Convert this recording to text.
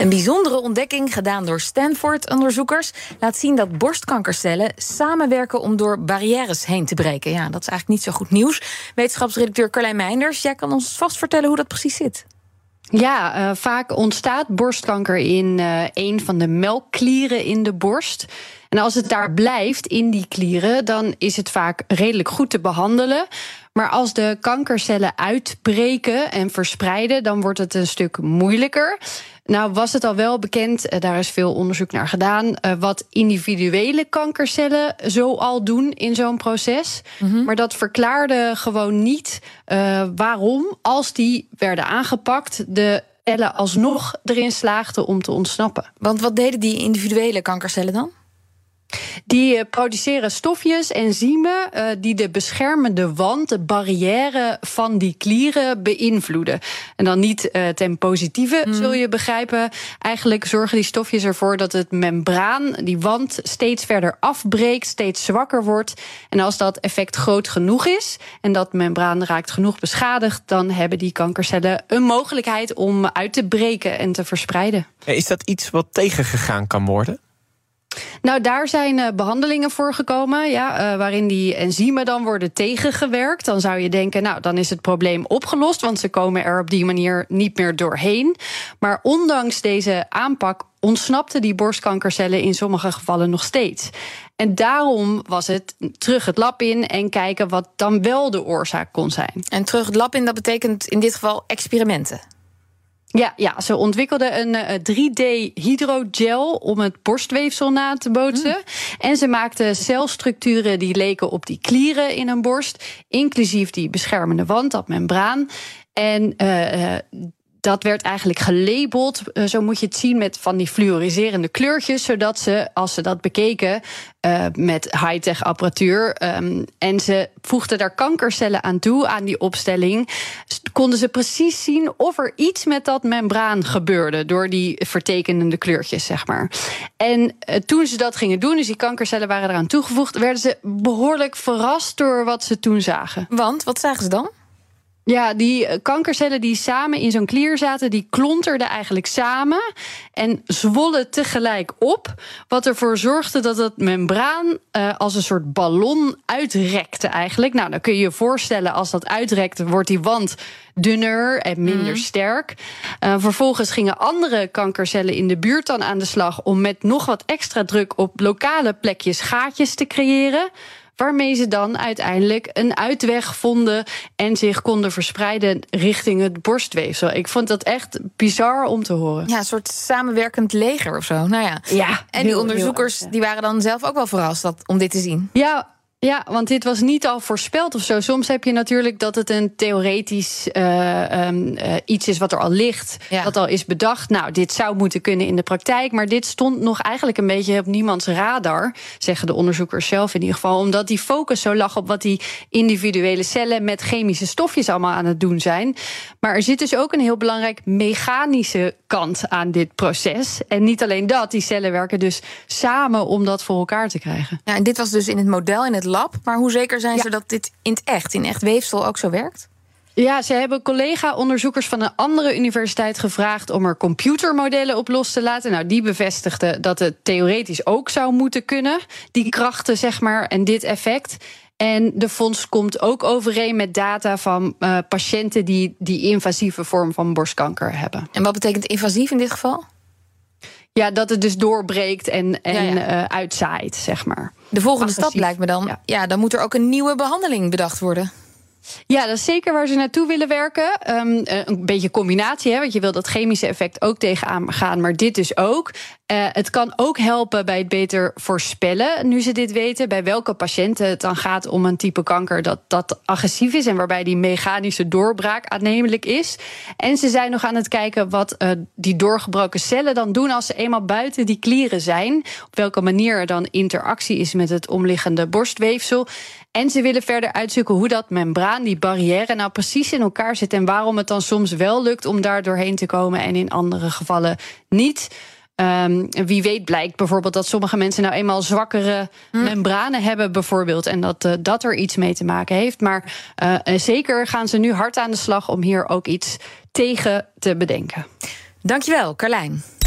Een bijzondere ontdekking gedaan door Stanford-onderzoekers laat zien dat borstkankercellen samenwerken om door barrières heen te breken. Ja, dat is eigenlijk niet zo goed nieuws. Wetenschapsredacteur Carlijn Meinders, jij kan ons vast vertellen hoe dat precies zit. Ja, uh, vaak ontstaat borstkanker in uh, een van de melkklieren in de borst. En als het daar blijft in die klieren, dan is het vaak redelijk goed te behandelen. Maar als de kankercellen uitbreken en verspreiden, dan wordt het een stuk moeilijker. Nou was het al wel bekend, eh, daar is veel onderzoek naar gedaan, wat individuele kankercellen zo al doen in zo'n proces. Mm-hmm. Maar dat verklaarde gewoon niet uh, waarom, als die werden aangepakt, de cellen alsnog erin slaagden om te ontsnappen. Want wat deden die individuele kankercellen dan? Die uh, produceren stofjes, enzymen, uh, die de beschermende wand, de barrière van die klieren beïnvloeden. En dan niet uh, ten positieve, mm. zul je begrijpen. Eigenlijk zorgen die stofjes ervoor dat het membraan, die wand, steeds verder afbreekt, steeds zwakker wordt. En als dat effect groot genoeg is en dat membraan raakt genoeg beschadigd, dan hebben die kankercellen een mogelijkheid om uit te breken en te verspreiden. Is dat iets wat tegengegaan kan worden? Nou, daar zijn uh, behandelingen voor gekomen, ja, uh, waarin die enzymen dan worden tegengewerkt. Dan zou je denken, nou, dan is het probleem opgelost, want ze komen er op die manier niet meer doorheen. Maar ondanks deze aanpak ontsnapten die borstkankercellen in sommige gevallen nog steeds. En daarom was het terug het lab in en kijken wat dan wel de oorzaak kon zijn. En terug het lab in, dat betekent in dit geval experimenten. Ja, ja, ze ontwikkelden een uh, 3D hydrogel om het borstweefsel na te bootsen. Mm. En ze maakten celstructuren die leken op die klieren in een borst, inclusief die beschermende wand, dat membraan. En uh, dat werd eigenlijk gelabeld, zo moet je het zien, met van die fluoriserende kleurtjes, zodat ze, als ze dat bekeken uh, met high-tech apparatuur, um, en ze voegden daar kankercellen aan toe, aan die opstelling, konden ze precies zien of er iets met dat membraan gebeurde door die vertekenende kleurtjes, zeg maar. En uh, toen ze dat gingen doen, dus die kankercellen waren eraan toegevoegd, werden ze behoorlijk verrast door wat ze toen zagen. Want, wat zagen ze dan? Ja, die eh, kankercellen die samen in zo'n klier zaten, die klonterden eigenlijk samen en zwollen tegelijk op. Wat ervoor zorgde dat het membraan uh, als een soort ballon uitrekte eigenlijk. Nou, dan kun je je voorstellen, als dat uitrekt, wordt die wand dunner en minder mm. sterk. Uh, vervolgens gingen andere kankercellen in de buurt dan aan de slag om met nog wat extra druk op lokale plekjes gaatjes te creëren waarmee ze dan uiteindelijk een uitweg vonden en zich konden verspreiden richting het borstweefsel. Ik vond dat echt bizar om te horen. Ja, een soort samenwerkend leger of zo. Nou ja. ja en die onderzoekers die waren dan zelf ook wel verrast dat, om dit te zien. Ja, ja, want dit was niet al voorspeld of zo. Soms heb je natuurlijk dat het een theoretisch uh, um, uh, iets is wat er al ligt, ja. dat al is bedacht. Nou, dit zou moeten kunnen in de praktijk, maar dit stond nog eigenlijk een beetje op niemands radar, zeggen de onderzoekers zelf in ieder geval, omdat die focus zo lag op wat die individuele cellen met chemische stofjes allemaal aan het doen zijn. Maar er zit dus ook een heel belangrijk mechanische kant aan dit proces. En niet alleen dat, die cellen werken dus samen om dat voor elkaar te krijgen. Ja, en dit was dus in het model, in het lab. Maar hoe zeker zijn ja. ze dat dit in het echt, in echt weefsel ook zo werkt? Ja, ze hebben collega-onderzoekers van een andere universiteit gevraagd om er computermodellen op los te laten. Nou, die bevestigden dat het theoretisch ook zou moeten kunnen, die krachten, zeg maar, en dit effect. En de fonds komt ook overeen met data van uh, patiënten die die invasieve vorm van borstkanker hebben. En wat betekent invasief in dit geval? Ja, dat het dus doorbreekt en, en ja, ja. Uh, uitzaait, zeg maar. De volgende Agressief. stap lijkt me dan, ja. ja, dan moet er ook een nieuwe behandeling bedacht worden. Ja, dat is zeker waar ze naartoe willen werken. Um, een beetje combinatie, hè, want je wil dat chemische effect ook tegenaan gaan, maar dit dus ook. Uh, het kan ook helpen bij het beter voorspellen, nu ze dit weten, bij welke patiënten het dan gaat om een type kanker dat, dat agressief is en waarbij die mechanische doorbraak aannemelijk is. En ze zijn nog aan het kijken wat uh, die doorgebroken cellen dan doen als ze eenmaal buiten die klieren zijn. Op welke manier er dan interactie is met het omliggende borstweefsel. En ze willen verder uitzoeken hoe dat membraan, die barrière, nou precies in elkaar zit. En waarom het dan soms wel lukt om daar doorheen te komen en in andere gevallen niet. Um, wie weet blijkt bijvoorbeeld dat sommige mensen nou eenmaal zwakkere hm. membranen hebben, bijvoorbeeld. En dat uh, dat er iets mee te maken heeft. Maar uh, zeker gaan ze nu hard aan de slag om hier ook iets tegen te bedenken. Dankjewel, Carlijn.